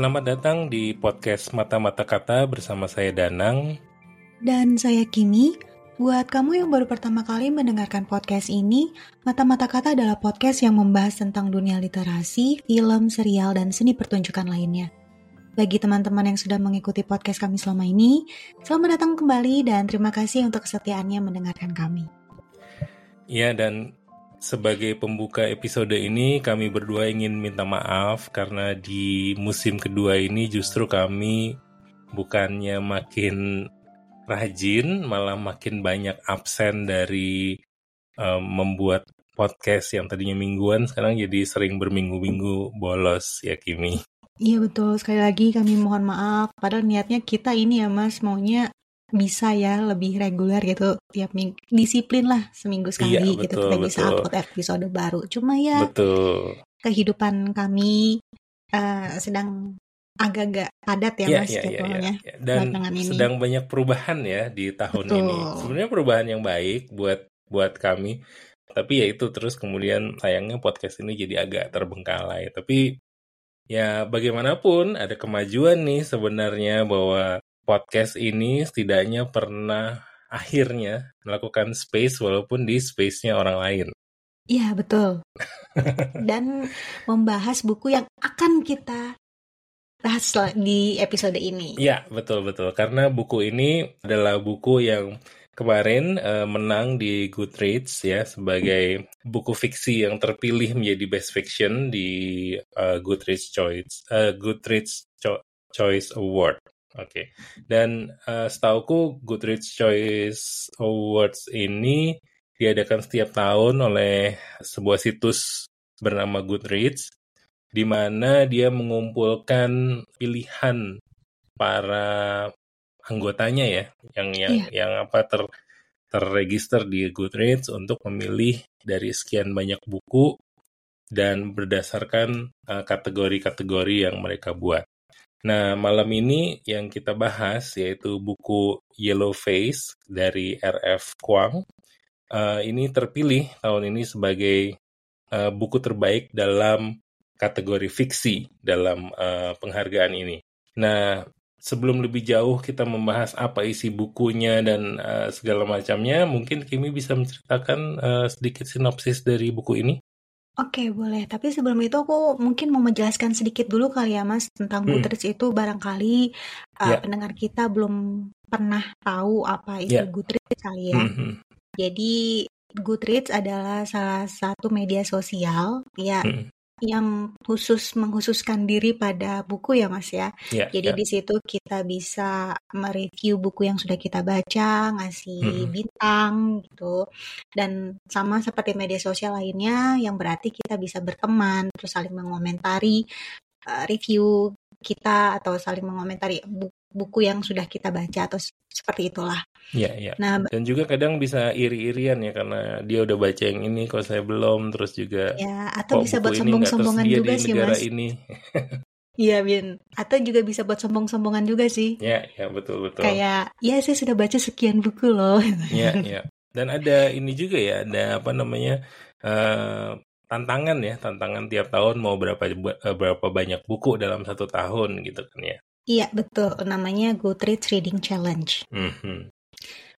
Selamat datang di podcast Mata-Mata Kata bersama saya Danang. Dan saya Kimi. Buat kamu yang baru pertama kali mendengarkan podcast ini, Mata-Mata Kata adalah podcast yang membahas tentang dunia literasi, film, serial, dan seni pertunjukan lainnya. Bagi teman-teman yang sudah mengikuti podcast kami selama ini, selamat datang kembali dan terima kasih untuk kesetiaannya mendengarkan kami. Ya, dan sebagai pembuka episode ini, kami berdua ingin minta maaf karena di musim kedua ini justru kami bukannya makin rajin, malah makin banyak absen dari um, membuat podcast yang tadinya mingguan, sekarang jadi sering berminggu-minggu bolos ya Kimi. Iya betul, sekali lagi kami mohon maaf. Padahal niatnya kita ini ya mas, maunya bisa ya lebih reguler gitu tiap minggu disiplin lah seminggu sekali iya, gitu kita betul. bisa upload episode baru cuma ya betul. kehidupan kami uh, sedang agak-agak padat ya, ya mas ya, ya, ya, ya. dan ini. sedang banyak perubahan ya di tahun betul. ini sebenarnya perubahan yang baik buat buat kami tapi ya itu terus kemudian sayangnya podcast ini jadi agak terbengkalai tapi ya bagaimanapun ada kemajuan nih sebenarnya bahwa podcast ini setidaknya pernah akhirnya melakukan space walaupun di space-nya orang lain. Iya, betul. Dan membahas buku yang akan kita bahas di episode ini. Iya, betul-betul. Karena buku ini adalah buku yang kemarin uh, menang di Goodreads ya sebagai buku fiksi yang terpilih menjadi best fiction di uh, Goodreads Choice uh, Goodreads Cho Choice Award. Oke, okay. dan uh, setauku Goodreads Choice Awards ini diadakan setiap tahun oleh sebuah situs bernama Goodreads, di mana dia mengumpulkan pilihan para anggotanya ya, yang yang yeah. yang apa ter terregister di Goodreads untuk memilih dari sekian banyak buku dan berdasarkan uh, kategori-kategori uh, yang mereka buat. Nah, malam ini yang kita bahas yaitu buku Yellow Face dari R.F. Kuang. Uh, ini terpilih tahun ini sebagai uh, buku terbaik dalam kategori fiksi dalam uh, penghargaan ini. Nah, sebelum lebih jauh kita membahas apa isi bukunya dan uh, segala macamnya, mungkin Kimi bisa menceritakan uh, sedikit sinopsis dari buku ini. Oke, boleh. Tapi sebelum itu aku mungkin mau menjelaskan sedikit dulu kali ya, Mas, tentang Hmm. Goodreads itu barangkali uh, pendengar kita belum pernah tahu apa itu Ya. Goodreads kali ya. Hmm. Jadi Goodreads adalah salah satu media sosial ya Hmm yang khusus mengkhususkan diri pada buku ya Mas ya. Yeah, Jadi yeah. di situ kita bisa mereview buku yang sudah kita baca, ngasih hmm. bintang gitu. Dan sama seperti media sosial lainnya yang berarti kita bisa berteman, terus saling mengomentari uh, review kita atau saling mengomentari buku yang sudah kita baca atau seperti itulah. Iya, iya. Nah, dan juga kadang bisa iri-irian ya karena dia udah baca yang ini kok saya belum terus juga Ya, atau bisa buat sombong-sombongan juga sih, Mas. ini. Iya, Bin. Atau juga bisa buat sombong-sombongan juga sih. Iya, iya betul betul. Kayak, ya saya sudah baca sekian buku loh. Iya, iya. Dan ada ini juga ya, ada apa namanya? Uh, tantangan ya, tantangan tiap tahun mau berapa eh, berapa banyak buku dalam satu tahun gitu kan ya. Iya betul, namanya Goodreads Reading Challenge. Mm-hmm.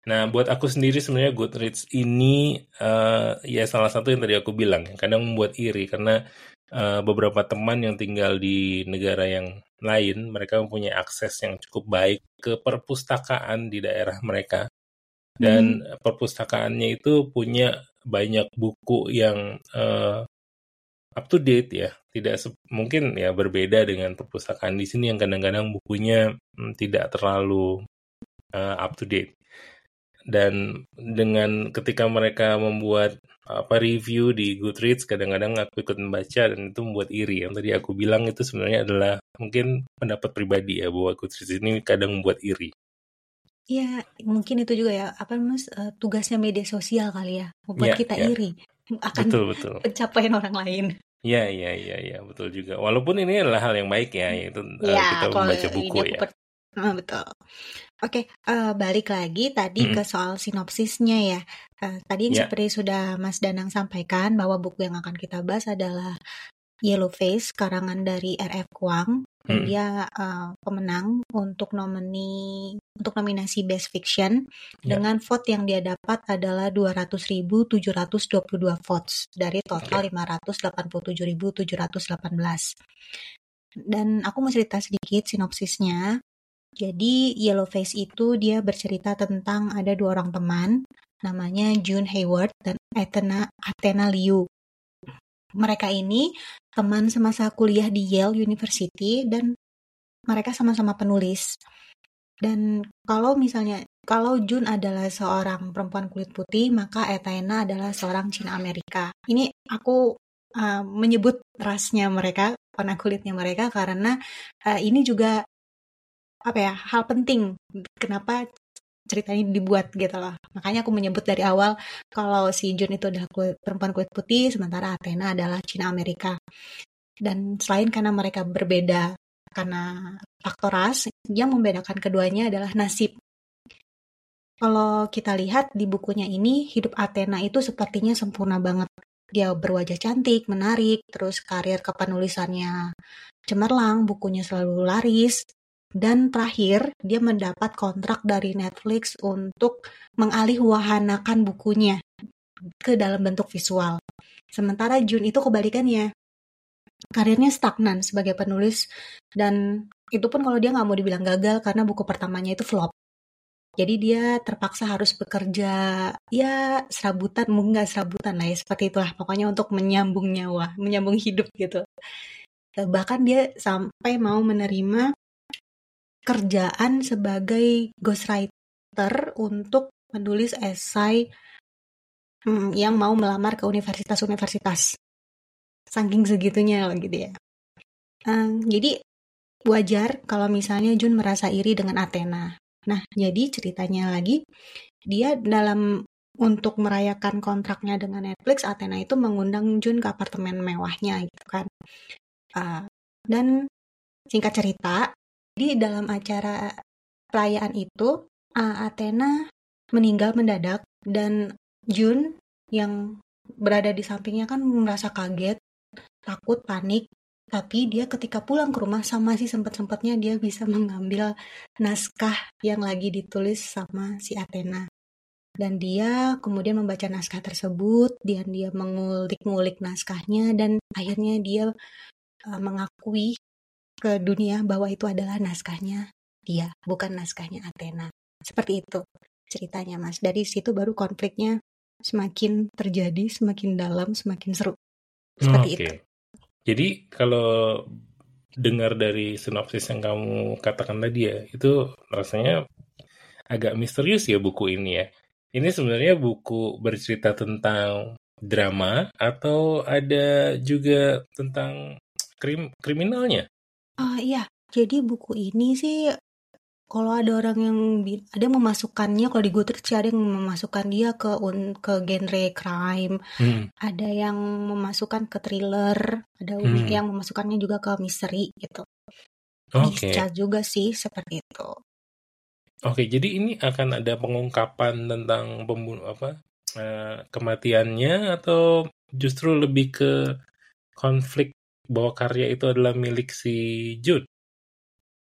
Nah, buat aku sendiri sebenarnya Goodreads ini uh, ya salah satu yang tadi aku bilang, kadang membuat iri karena uh, beberapa teman yang tinggal di negara yang lain, mereka mempunyai akses yang cukup baik ke perpustakaan di daerah mereka. Dan hmm. perpustakaannya itu punya banyak buku yang uh, up to date ya. Tidak mungkin ya berbeda dengan perpustakaan di sini yang kadang-kadang bukunya hmm, tidak terlalu uh, up to date. Dan dengan ketika mereka membuat apa review di Goodreads kadang-kadang aku ikut membaca dan itu membuat iri. Yang tadi aku bilang itu sebenarnya adalah mungkin pendapat pribadi ya bahwa Goodreads ini kadang membuat iri Ya, mungkin itu juga ya, apa mas, uh, tugasnya media sosial kali ya, membuat ya, kita ya. iri akan betul, betul. pencapaian orang lain. Iya, iya, iya, iya, betul juga. Walaupun ini adalah hal yang baik ya, yaitu uh, kita membaca buku ya. Per... Oh, betul. Oke, uh, balik lagi tadi hmm. ke soal sinopsisnya ya. Uh, tadi yang yeah. seperti sudah Mas Danang sampaikan bahwa buku yang akan kita bahas adalah Yellowface karangan dari R.F. Kuang hmm. dia uh, pemenang untuk nomini untuk nominasi Best Fiction yeah. dengan vote yang dia dapat adalah 200.722 votes dari total okay. 587.718. Dan aku mau cerita sedikit sinopsisnya. Jadi Yellowface itu dia bercerita tentang ada dua orang teman namanya June Hayward dan Athena Athena Liu. Mereka ini teman semasa kuliah di Yale University dan mereka sama-sama penulis. Dan kalau misalnya kalau Jun adalah seorang perempuan kulit putih, maka Etena adalah seorang Cina Amerika. Ini aku uh, menyebut rasnya mereka, warna kulitnya mereka karena uh, ini juga apa ya hal penting kenapa cerita dibuat gitu loh. Makanya aku menyebut dari awal kalau si Jun itu adalah kulit, perempuan kulit putih, sementara Athena adalah Cina Amerika. Dan selain karena mereka berbeda karena faktor ras, yang membedakan keduanya adalah nasib. Kalau kita lihat di bukunya ini, hidup Athena itu sepertinya sempurna banget. Dia berwajah cantik, menarik, terus karir kepenulisannya cemerlang, bukunya selalu laris, dan terakhir, dia mendapat kontrak dari Netflix untuk mengalihwahanakan bukunya ke dalam bentuk visual. Sementara Jun itu kebalikannya. Karirnya stagnan sebagai penulis dan itu pun kalau dia nggak mau dibilang gagal karena buku pertamanya itu flop. Jadi dia terpaksa harus bekerja ya serabutan, mungkin nggak serabutan lah ya seperti itulah pokoknya untuk menyambung nyawa, menyambung hidup gitu. Bahkan dia sampai mau menerima kerjaan sebagai ghostwriter untuk menulis esai hmm, yang mau melamar ke universitas-universitas. Saking segitunya loh gitu ya. Um, jadi wajar kalau misalnya Jun merasa iri dengan Athena. Nah, jadi ceritanya lagi, dia dalam untuk merayakan kontraknya dengan Netflix, Athena itu mengundang Jun ke apartemen mewahnya gitu kan. Uh, dan singkat cerita, di dalam acara perayaan itu, Athena meninggal mendadak dan Jun yang berada di sampingnya kan merasa kaget, takut, panik. Tapi dia ketika pulang ke rumah sama si sempat-sempatnya dia bisa mengambil naskah yang lagi ditulis sama si Athena. Dan dia kemudian membaca naskah tersebut, dan dia mengulik-ngulik naskahnya dan akhirnya dia uh, mengakui ke dunia bahwa itu adalah naskahnya dia, bukan naskahnya Athena. Seperti itu ceritanya, Mas. Dari situ baru konfliknya semakin terjadi, semakin dalam, semakin seru. Seperti okay. itu. Jadi kalau dengar dari sinopsis yang kamu katakan tadi ya, itu rasanya agak misterius ya buku ini ya. Ini sebenarnya buku bercerita tentang drama atau ada juga tentang krim kriminalnya? Oh, iya. Jadi buku ini sih kalau ada orang yang ada yang memasukkannya kalau di Goodreads sih ada yang memasukkan dia ke un, ke genre crime, hmm. ada yang memasukkan ke thriller, ada hmm. yang memasukkannya juga ke misteri gitu. Oke. Okay. juga sih seperti itu. Oke, jadi ini akan ada pengungkapan tentang pembunuh apa uh, kematiannya atau justru lebih ke konflik bahwa karya itu adalah milik si Jude.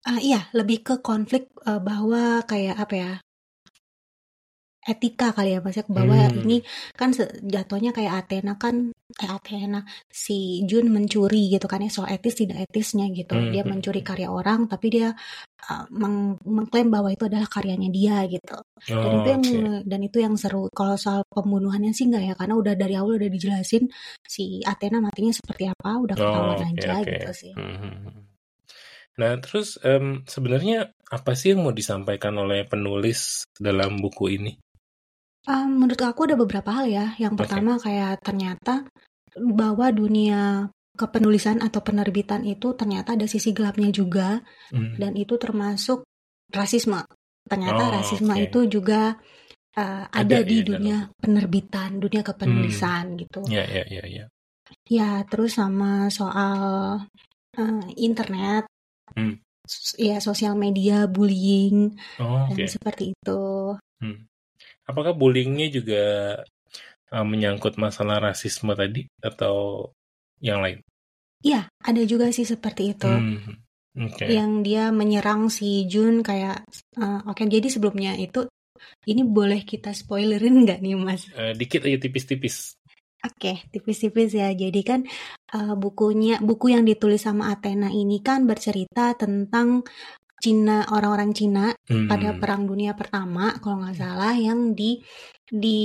Uh, iya, lebih ke konflik uh, bahwa kayak apa ya? Etika kali ya Mas ya bahwa hmm. ini kan jatuhnya kayak Athena kan eh Athena si Jun mencuri gitu kan ya soal etis tidak etisnya gitu hmm. dia hmm, mencuri hmm. karya orang tapi dia uh, meng mengklaim bahwa itu adalah karyanya dia gitu oh, dan itu yang okay. dan itu yang seru kalau soal pembunuhannya sih enggak ya karena udah dari awal udah dijelasin si Athena matinya seperti apa udah ketahuan oh, okay, aja okay. gitu sih hmm. Nah, terus um, sebenarnya apa sih yang mau disampaikan oleh penulis dalam buku ini? Um, menurut aku ada beberapa hal ya. Yang pertama kayak ternyata bahwa dunia kepenulisan atau penerbitan itu ternyata ada sisi gelapnya juga hmm. dan itu termasuk rasisme. Ternyata Oh, rasisme itu juga uh, ada Ada di ya dunia penerbitan, dunia hmm. kepenulisan gitu. Ya, ya, ya, ya. Ya, terus sama soal uh, internet, Hmm. ya sosial media, bullying, Oh, dan seperti itu. Hmm. Apakah bullyingnya juga uh, menyangkut masalah rasisme tadi atau yang lain? Iya, ada juga sih seperti itu. Hmm. Okay. Yang dia menyerang si Jun kayak uh, oke okay, jadi sebelumnya itu ini boleh kita spoilerin nggak nih Mas? Uh, dikit aja tipis-tipis. Oke, okay, tipis-tipis ya. Jadi kan uh, bukunya buku yang ditulis sama Athena ini kan bercerita tentang Cina orang-orang Cina hmm. pada Perang Dunia Pertama kalau nggak salah yang di di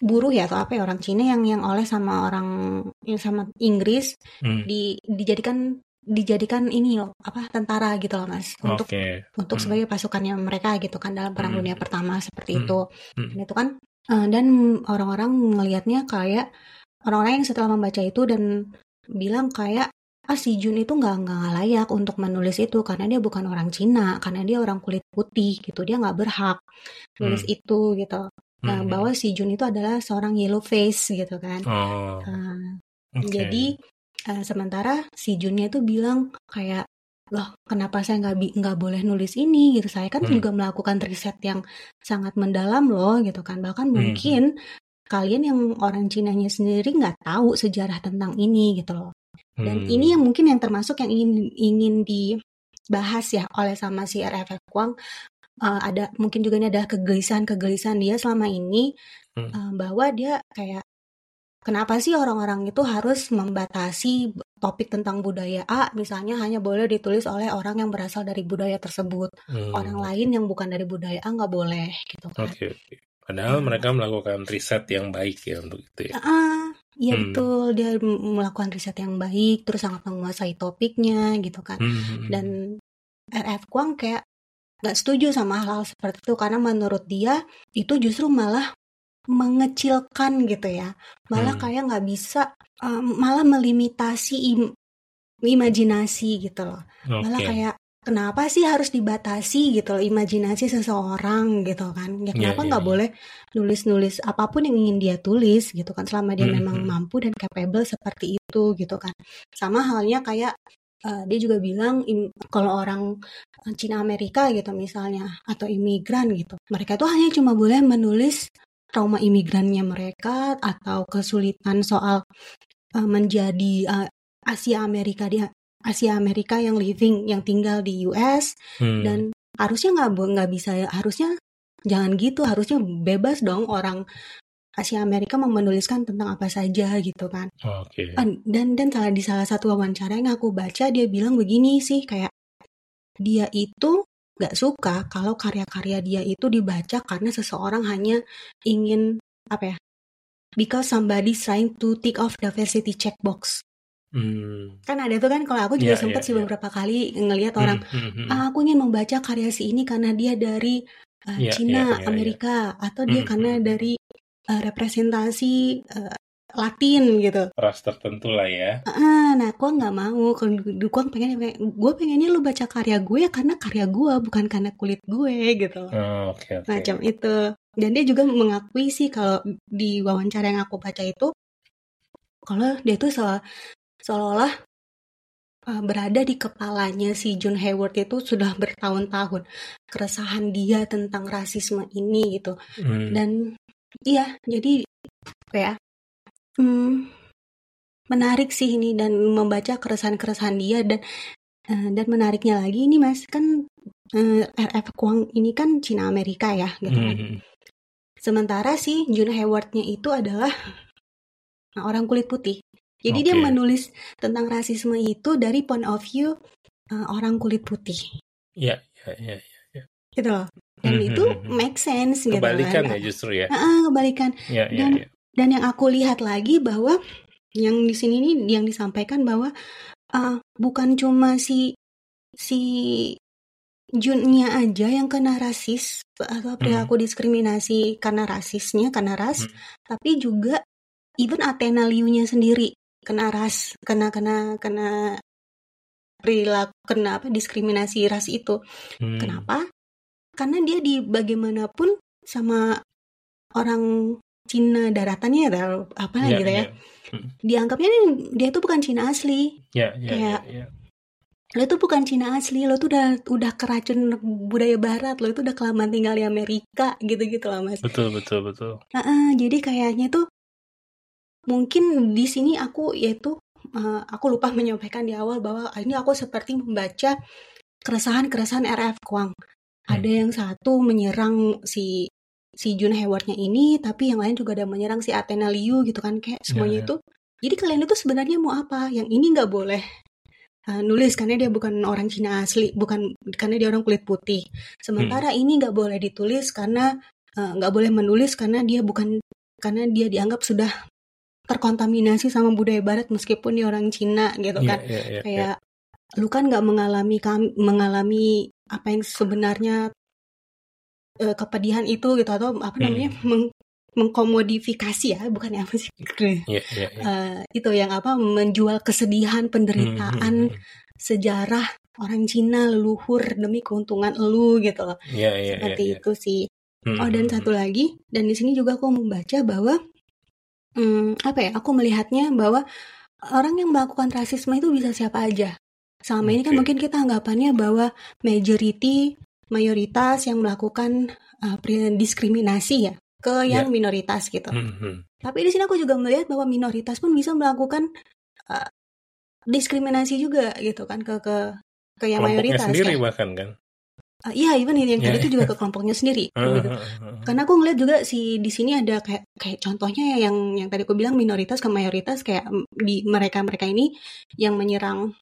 buruh ya atau apa ya orang Cina yang yang oleh sama orang yang sama Inggris hmm. di dijadikan dijadikan ini loh apa tentara gitu loh mas untuk okay. untuk hmm. sebagai pasukannya mereka gitu kan dalam perang hmm. dunia pertama seperti hmm. itu hmm. dan itu kan uh, dan orang-orang melihatnya kayak orang-orang yang setelah membaca itu dan bilang kayak ah si Jun itu nggak nggak layak untuk menulis itu karena dia bukan orang Cina karena dia orang kulit putih gitu dia nggak berhak nulis hmm. itu gitu Nah, hmm. bahwa si Jun itu adalah seorang yellow face gitu kan. Oh. Uh, okay. Jadi uh, sementara si Junnya itu bilang kayak loh kenapa saya nggak nggak boleh nulis ini gitu saya kan hmm. juga melakukan riset yang sangat mendalam loh gitu kan bahkan hmm. mungkin kalian yang orang Cina-nya sendiri nggak tahu sejarah tentang ini gitu loh dan hmm. ini yang mungkin yang termasuk yang ingin ingin dibahas ya oleh sama si RFF Kuang uh, ada mungkin juga ini ada kegelisahan-kegelisahan dia selama ini hmm. uh, bahwa dia kayak kenapa sih orang-orang itu harus membatasi topik tentang budaya A misalnya hanya boleh ditulis oleh orang yang berasal dari budaya tersebut hmm. orang lain yang bukan dari budaya A nggak boleh gitu kan. Oke. Okay, Padahal hmm. mereka melakukan riset yang baik ya untuk itu ya. Uh, Iya hmm. betul dia melakukan riset yang baik terus sangat menguasai topiknya gitu kan hmm. hmm, hmm. dan RF Kuang kayak nggak setuju sama hal-hal seperti itu karena menurut dia itu justru malah mengecilkan gitu ya malah hmm. kayak nggak bisa um, malah melimitasi im imajinasi gitu loh okay. malah kayak kenapa sih harus dibatasi gitu loh imajinasi seseorang gitu kan ya iya, kenapa nggak yeah, yeah, yeah. boleh nulis-nulis apa pun yang ingin dia tulis gitu kan selama dia hmm. memang hmm. mampu dan capable seperti itu gitu kan sama halnya kayak uh, dia juga bilang kalau orang Cina Amerika gitu misalnya atau imigran gitu mereka tuh hanya cuma boleh menulis trauma imigrannya mereka atau kesulitan soal uh, menjadi uh, Asia Amerika dia Asia Amerika yang living yang tinggal di US hmm. dan harusnya nggak nggak bisa harusnya jangan gitu harusnya bebas dong orang Asia Amerika mau menuliskan tentang apa saja gitu kan. Oke. Okay. Dan dan salah di salah satu wawancara yang aku baca dia bilang begini sih kayak dia itu gak suka kalau karya-karya dia itu dibaca karena seseorang hanya ingin apa ya? Because somebody trying to tick off diversity checkbox. Hmm. Kan ada tuh kan kalau aku juga yeah, sempat yeah, sih yeah. beberapa kali ngelihat orang, hmm, hmm, hmm. Ah, aku ingin membaca karya si ini karena dia dari uh, yeah, Cina, yeah, yeah, Amerika, yeah. atau dia hmm, karena hmm. dari uh, representasi uh, Latin gitu. Ras tertentu lah ya. Uh, nah, gue nggak mau. Kalau gue pengen, gue pengennya lu baca karya gue ya karena karya gue bukan karena kulit gue gitu. Oh, okay, okay. Macam itu. Dan dia juga mengakui sih kalau di wawancara yang aku baca itu, kalau dia tuh seolah, seolah-olah uh, berada di kepalanya si John Hayward itu sudah bertahun-tahun keresahan dia tentang rasisme ini gitu. Hmm. Dan Iya, jadi ya? Hmm, menarik sih ini dan membaca keresahan-keresahan dia dan uh, dan menariknya lagi ini Mas kan uh, eh, RF Kuang ini kan Cina Amerika ya gitu kan. Mm -hmm. Sementara si Jun Haywardnya itu adalah orang kulit putih. Jadi okay. dia menulis tentang rasisme itu dari point of view uh, orang kulit putih. Iya, iya, iya, iya. Gitu loh dan mm-hmm. itu make sense gitu kebalikan kan. ya justru ya uh, kebalikan ya, ya, dan ya. dan yang aku lihat lagi bahwa yang di sini nih yang disampaikan bahwa uh, bukan cuma si si Junnya aja yang kena rasis atau perilaku hmm. diskriminasi karena rasisnya karena ras hmm. tapi juga even Athena Liu-nya sendiri kena ras kena kena kena perilaku kena apa diskriminasi ras itu hmm. kenapa karena dia di bagaimanapun sama orang Cina daratannya ya apa yeah, gitu ya. Yeah. Hmm. Dianggapnya dia tuh bukan Cina asli. Yeah, yeah, kayak yeah, yeah. lo tuh bukan Cina asli, lo tuh udah udah keracun budaya barat, lo itu udah kelamaan tinggal di Amerika gitu-gitu lah Mas. Betul, betul, betul. Nah, uh, jadi kayaknya tuh mungkin di sini aku yaitu uh, aku lupa menyampaikan di awal bahwa ini aku seperti membaca keresahan-keresahan RF Kwang. Hmm. Ada yang satu menyerang si si Jun Haywardnya ini, tapi yang lain juga ada menyerang si Athena Liu gitu kan kayak semuanya yeah, itu. Jadi kalian itu sebenarnya mau apa? Yang ini nggak boleh uh, nulis karena dia bukan orang Cina asli, bukan karena dia orang kulit putih. Sementara hmm. ini nggak boleh ditulis karena nggak uh, boleh menulis karena dia bukan karena dia dianggap sudah terkontaminasi sama budaya barat meskipun dia orang Cina gitu iya, kan yeah, yeah, yeah, kayak yeah. lu kan nggak mengalami mengalami apa yang sebenarnya uh, kepedihan itu gitu atau apa hmm. namanya meng, mengkomodifikasi ya bukan yang apa sih yeah, yeah, yeah. Uh, itu yang apa menjual kesedihan penderitaan hmm, hmm, hmm. sejarah orang Cina leluhur demi keuntungan lu gitu loh yeah, yeah, seperti yeah, yeah. itu sih hmm, oh dan satu lagi dan di sini juga aku membaca bahwa hmm, apa ya, aku melihatnya bahwa orang yang melakukan rasisme itu bisa siapa aja. Selama ini kan mungkin kita anggapannya bahwa majority, mayoritas yang melakukan uh, diskriminasi ya ke yang yeah. minoritas gitu. -hmm. Tapi di sini aku juga melihat bahwa minoritas pun bisa melakukan uh, diskriminasi juga gitu kan ke ke ke yang mayoritas sendiri kan. bahkan kan. Uh, iya, even yang tadi yeah. itu juga ke kelompoknya sendiri. gitu. Karena aku ngeliat juga si di sini ada kayak kayak contohnya yang yang tadi aku bilang minoritas ke mayoritas kayak di mereka mereka ini yang menyerang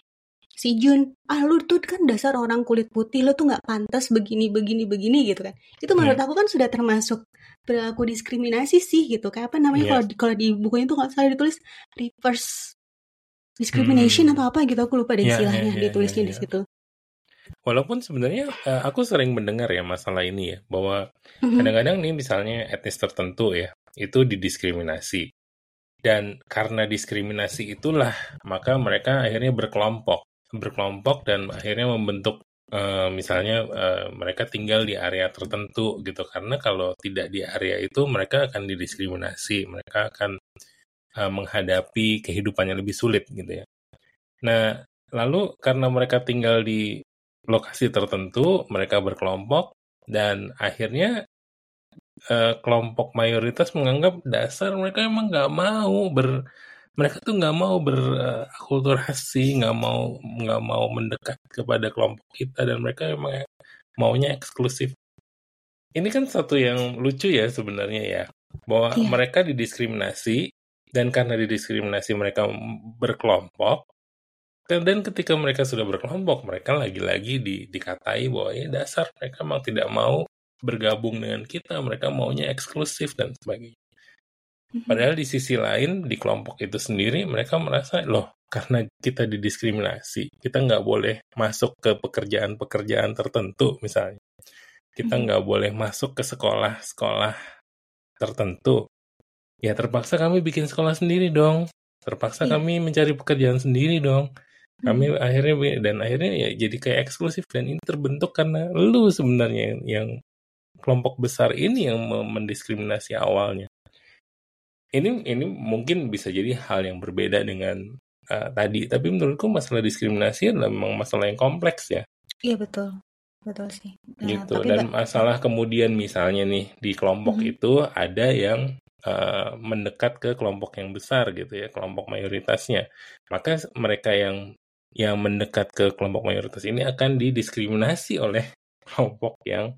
si Jun. Ah lu tuh kan dasar orang kulit putih, lu tuh nggak pantas begini begini begini gitu kan. Itu menurut yeah. aku kan sudah termasuk perilaku diskriminasi sih gitu. Kayak apa namanya kalau yeah. kalau di bukunya itu nggak salah ditulis reverse discrimination hmm. atau apa gitu aku lupa deh yeah, istilahnya yeah, yeah, ditulisnya yeah, yeah. di situ. Walaupun sebenarnya uh, aku sering mendengar ya masalah ini ya, bahwa mm-hmm. kadang-kadang nih misalnya etnis tertentu ya, itu didiskriminasi. Dan karena diskriminasi itulah, maka mereka akhirnya berkelompok. Berkelompok dan akhirnya membentuk uh, misalnya uh, mereka tinggal di area tertentu gitu. Karena kalau tidak di area itu mereka akan didiskriminasi, mereka akan uh, menghadapi kehidupannya lebih sulit gitu ya. Nah, lalu karena mereka tinggal di lokasi tertentu, mereka berkelompok, dan akhirnya uh, kelompok mayoritas menganggap dasar mereka emang nggak mau ber mereka tuh nggak mau berakulturasi, nggak mau nggak mau mendekat kepada kelompok kita dan mereka emang maunya eksklusif. Ini kan satu yang lucu ya sebenarnya ya, bahwa iya. mereka didiskriminasi dan karena didiskriminasi mereka berkelompok, dan ketika mereka sudah berkelompok, mereka lagi-lagi di, dikatai bahwa ya dasar mereka memang tidak mau bergabung dengan kita, mereka maunya eksklusif dan sebagainya. Mhm. Padahal di sisi lain, di kelompok itu sendiri, mereka merasa, loh, karena kita didiskriminasi, kita nggak boleh masuk ke pekerjaan-pekerjaan tertentu, misalnya. Kita mhm. nggak boleh masuk ke sekolah-sekolah tertentu. Ya terpaksa kami bikin sekolah sendiri dong. Terpaksa iya. kami mencari pekerjaan sendiri dong kami hmm. akhirnya dan akhirnya ya jadi kayak eksklusif dan ini terbentuk karena lu sebenarnya yang, yang kelompok besar ini yang mendiskriminasi awalnya. Ini ini mungkin bisa jadi hal yang berbeda dengan uh, tadi tapi menurutku masalah diskriminasi adalah memang masalah yang kompleks ya. Iya betul. Betul sih. Nah, gitu. dan masalah kemudian misalnya nih di kelompok hmm. itu ada yang uh, mendekat ke kelompok yang besar gitu ya kelompok mayoritasnya. Maka mereka yang yang mendekat ke kelompok mayoritas ini akan didiskriminasi oleh kelompok yang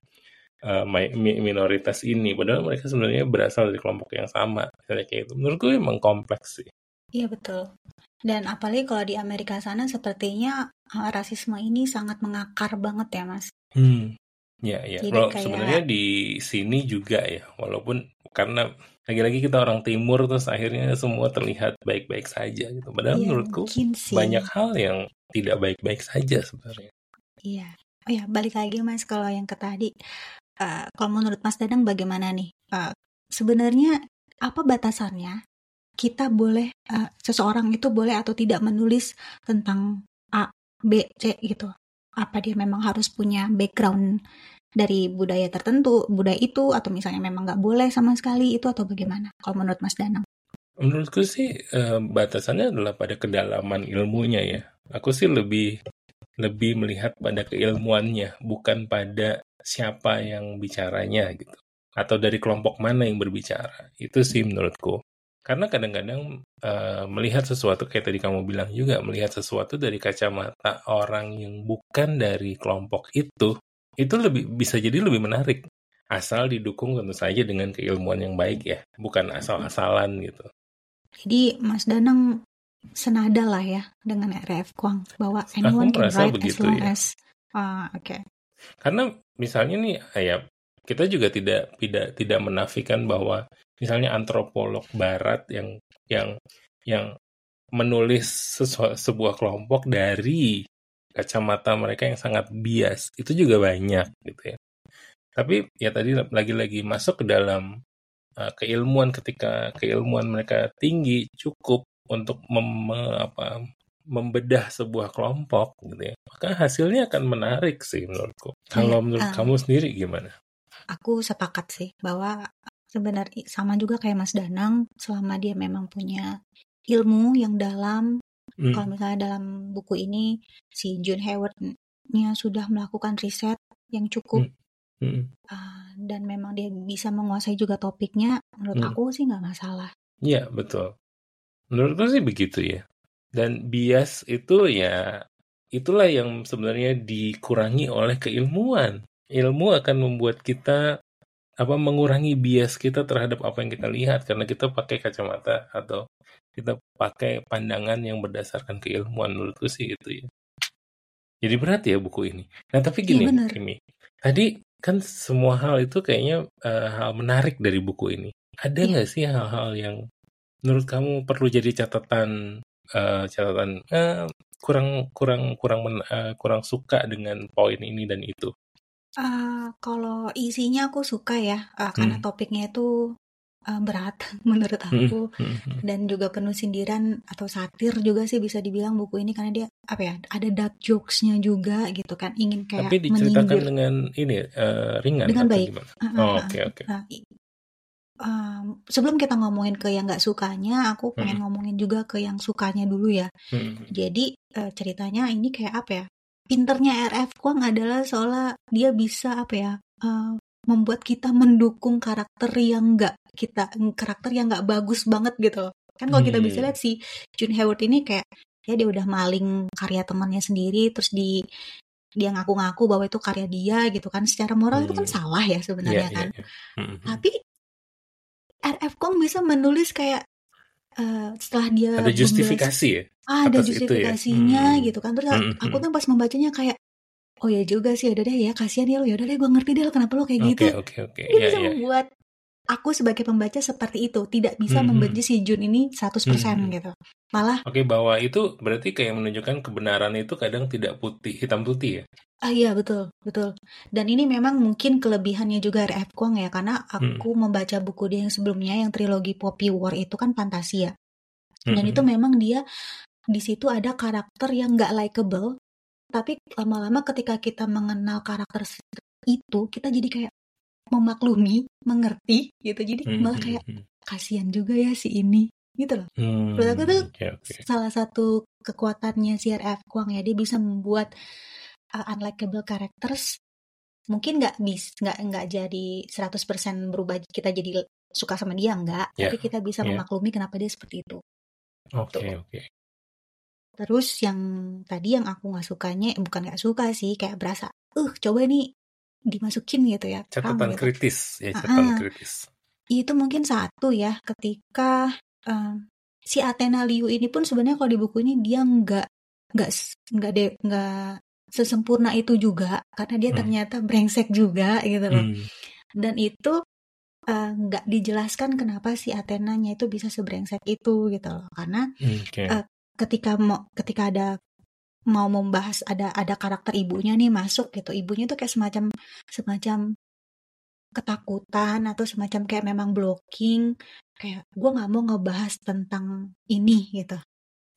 uh, minoritas ini. Padahal mereka sebenarnya berasal dari kelompok yang sama misalnya kayak itu menurutku emang kompleks sih. Iya betul. Dan apalagi kalau di Amerika sana sepertinya uh, rasisme ini sangat mengakar banget ya mas. Hmm. Ya ya. Kalau kayak... sebenarnya di sini juga ya walaupun karena lagi-lagi kita orang timur terus akhirnya semua terlihat baik-baik saja gitu. Padahal iya, menurutku banyak hal yang tidak baik-baik saja sebenarnya. Iya. Oh ya, balik lagi Mas kalau yang ke tadi. Uh, kalau menurut Mas Dadang bagaimana nih? Uh, sebenarnya apa batasannya kita boleh uh, seseorang itu boleh atau tidak menulis tentang A, B, C gitu? Apa dia memang harus punya background dari budaya tertentu, budaya itu, atau misalnya memang nggak boleh sama sekali itu atau bagaimana? Kalau menurut Mas Danang? Menurutku sih eh, batasannya adalah pada kedalaman ilmunya ya. Aku sih lebih lebih melihat pada keilmuannya, bukan pada siapa yang bicaranya gitu. Atau dari kelompok mana yang berbicara. Itu sih menurutku. Karena kadang-kadang uh, melihat sesuatu kayak tadi kamu bilang juga melihat sesuatu dari kacamata orang yang bukan dari kelompok itu, itu lebih bisa jadi lebih menarik asal didukung tentu saja dengan keilmuan yang baik ya, bukan asal-asalan gitu. Jadi Mas Danang senada lah ya dengan RF Kuang bahwa anyone can write begitu, as long ya. as uh, oke. Okay. Karena misalnya nih ya kita juga tidak tidak tidak menafikan bahwa misalnya antropolog barat yang yang yang menulis sesu, sebuah kelompok dari kacamata mereka yang sangat bias itu juga banyak gitu ya. Tapi ya tadi lagi-lagi masuk ke dalam uh, keilmuan ketika keilmuan mereka tinggi cukup untuk mem, apa, membedah sebuah kelompok gitu ya. Maka hasilnya akan menarik sih menurutku. Kalau ya, menurut uh, kamu sendiri gimana? Aku sepakat sih bahwa sebenarnya sama juga kayak Mas Danang selama dia memang punya ilmu yang dalam hmm. kalau misalnya dalam buku ini si June Hayward-nya sudah melakukan riset yang cukup hmm. Hmm. Uh, dan memang dia bisa menguasai juga topiknya menurut hmm. aku sih nggak masalah iya betul menurutku sih begitu ya dan bias itu ya itulah yang sebenarnya dikurangi oleh keilmuan ilmu akan membuat kita apa mengurangi bias kita terhadap apa yang kita lihat karena kita pakai kacamata atau kita pakai pandangan yang berdasarkan keilmuan menurutku sih itu ya. Jadi berat ya buku ini. Nah tapi gini, ya, Kimi, tadi kan semua hal itu kayaknya uh, hal menarik dari buku ini. Ada iya. nggak ya. sih hal-hal yang menurut kamu perlu jadi catatan uh, catatan uh, kurang kurang kurang men, uh, kurang suka dengan poin ini dan itu? Uh, kalau isinya aku suka ya, uh, karena hmm. topiknya itu, uh, berat menurut hmm, aku, hmm, hmm. dan juga penuh sindiran atau satir juga sih bisa dibilang buku ini karena dia, apa ya, ada dark jokes-nya juga gitu kan, ingin kayak Tapi diceritakan menyindir dengan ini, uh, ringan Dengan baik. gimana? Oh, oke oke. Nah, sebelum kita ngomongin ke yang nggak sukanya, aku pengen Hmm. ngomongin juga ke yang sukanya dulu ya. Hmm. Jadi, uh, ceritanya ini kayak apa ya pinternya RF Kwang adalah seolah dia bisa apa ya uh, membuat kita mendukung karakter yang enggak kita karakter yang nggak bagus banget gitu kan kalau kita bisa hmm. lihat si Jun Hayward ini kayak ya dia udah maling karya temannya sendiri terus di dia ngaku-ngaku bahwa itu karya dia gitu kan secara moral hmm. itu kan hmm. salah ya sebenarnya yeah, kan yeah, yeah. Hmm, tapi RF Kong bisa menulis kayak uh, setelah dia ada justifikasi ya ah, ada ya? justifikasinya ya? hmm. gitu kan terus hmm. aku tuh pas membacanya kayak oh ya juga sih udah deh ya kasihan ya lo ya udah deh gue ngerti deh kenapa lo kayak gitu oke oke oke dia yeah, bisa yeah. membuat aku sebagai pembaca seperti itu tidak bisa hmm. membenci si Jun ini 100% hmm. gitu malah oke okay, bahwa itu berarti kayak menunjukkan kebenaran itu kadang tidak putih hitam putih ya Ah iya betul betul dan ini memang mungkin kelebihannya juga RF Kwang ya karena aku hmm. membaca buku dia yang sebelumnya yang trilogi Poppy War itu kan fantasi ya dan hmm. itu memang dia di situ ada karakter yang nggak likable tapi lama-lama ketika kita mengenal karakter itu kita jadi kayak memaklumi mengerti gitu jadi hmm, malah hmm, kayak hmm. kasihan juga ya si ini gitu loh hmm, menurut aku tuh okay, okay. salah satu kekuatannya si RF Kwang ya dia bisa membuat uh, unlikable characters mungkin nggak bis nggak nggak jadi 100% berubah kita jadi suka sama dia nggak yeah. tapi kita bisa yeah. memaklumi kenapa dia seperti itu oke okay, oke okay. Terus yang tadi yang aku nggak sukanya, eh, bukan nggak suka sih, kayak berasa, uh coba nih dimasukin gitu ya. Catatan gitu. kritis, ya catatan uh, kritis. Itu mungkin satu ya, ketika uh, si Athena Liu ini pun sebenarnya kalau di buku ini dia nggak nggak nggak deh nggak sesempurna itu juga karena dia hmm. ternyata brengsek juga gitu loh. Hmm. Dan itu nggak uh, dijelaskan kenapa si Athenanya itu bisa sebrengsek itu gitu loh karena hmm, okay. uh, ketika mau ketika ada mau membahas ada ada karakter ibunya nih masuk gitu ibunya tuh kayak semacam semacam ketakutan atau semacam kayak memang blocking kayak gue nggak mau ngebahas tentang ini gitu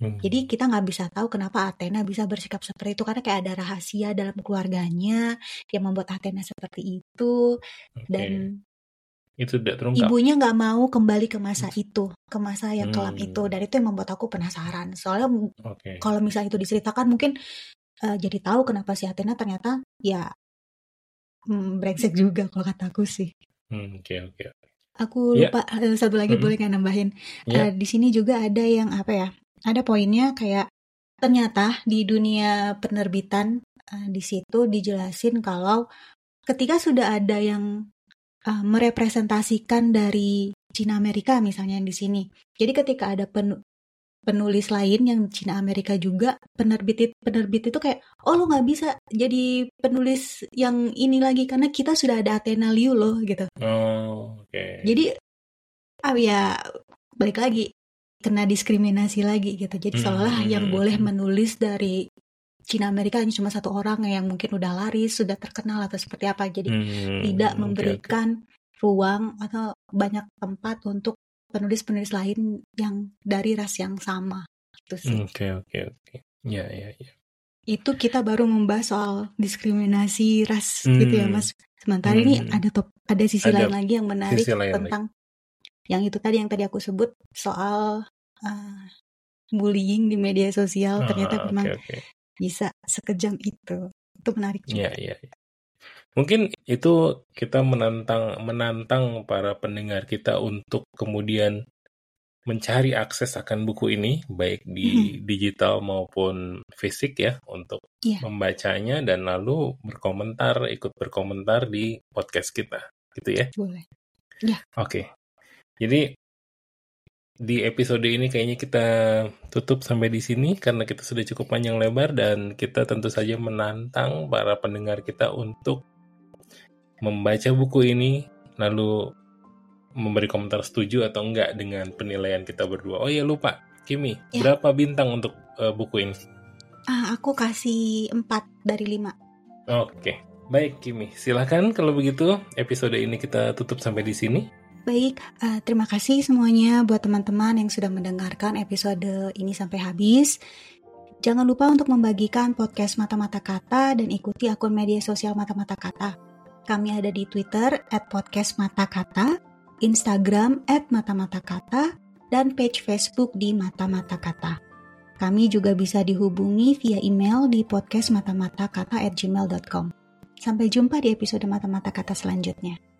hmm. jadi kita nggak bisa tahu kenapa Athena bisa bersikap seperti itu karena kayak ada rahasia dalam keluarganya yang membuat Athena seperti itu okay. dan itu tidak terungkap. Ibunya nggak mau kembali ke masa itu, ke masa yang kelam itu, hmm. dan itu yang membuat aku penasaran. Soalnya okay. kalau misalnya itu diceritakan mungkin uh, jadi tahu kenapa si Athena ternyata ya hmm, brengsek juga kalau kataku sih. Hmm, oke oke. aku iya. lupa yeah. satu lagi mm -hmm. boleh nggak nambahin? Yeah. Uh, di sini juga ada yang apa ya? Ada poinnya kayak ternyata di dunia penerbitan uh, di situ dijelasin kalau ketika sudah ada yang uh, merepresentasikan dari Cina Amerika misalnya yang di sini. Jadi ketika ada pen, penulis lain yang Cina Amerika juga penerbit penerbit itu kayak oh lo nggak bisa jadi penulis yang ini lagi karena kita sudah ada Athena Liu loh gitu. Oh, oke. Okay. Jadi ah ya balik lagi kena diskriminasi lagi gitu. Jadi hmm, seolah hmm, yang hmm, boleh hmm. menulis dari Cina Amerika hanya cuma satu orang yang mungkin udah laris, sudah terkenal atau seperti apa. Jadi hmm, tidak memberikan okay. ruang atau banyak tempat untuk penulis-penulis lain yang dari ras yang sama gitu sih. Oke oke oke. Ya ya ya. Itu kita baru membahas soal diskriminasi ras hmm. gitu ya Mas. Sementara hmm. ini ada top ada sisi ada lain lagi yang menarik tentang lagi. yang itu tadi yang tadi aku sebut soal uh, bullying di media sosial ah, ternyata memang okay, okay. Bisa sekejam itu. Itu menarik juga. Iya iya. Ya. Mungkin itu kita menantang menantang para pendengar kita untuk kemudian mencari akses akan buku ini baik di hmm. digital maupun fisik ya untuk yeah. membacanya dan lalu berkomentar ikut berkomentar di podcast kita gitu ya. Boleh. Ya. Oke. Okay. Jadi di episode ini kayaknya kita tutup sampai di sini karena kita sudah cukup panjang lebar dan kita tentu saja menantang para pendengar kita untuk membaca buku ini lalu memberi komentar setuju atau enggak dengan penilaian kita berdua. Oh iya lupa, Kimi, ya. berapa bintang untuk uh, buku ini? Uh, aku kasih 4 dari 5. Oke, baik Kimi. Silahkan kalau begitu episode ini kita tutup sampai di sini. Baik, uh, terima kasih semuanya buat teman-teman yang sudah mendengarkan episode ini sampai habis. Jangan lupa untuk membagikan podcast Mata-Mata Kata dan ikuti akun media sosial Mata-Mata Kata. Kami ada di Twitter at podcast mata kata, Instagram at mata mata kata, dan page Facebook di mata mata kata. Kami juga bisa dihubungi via email di podcast mata mata kata at gmail.com. Sampai jumpa di episode mata mata kata selanjutnya.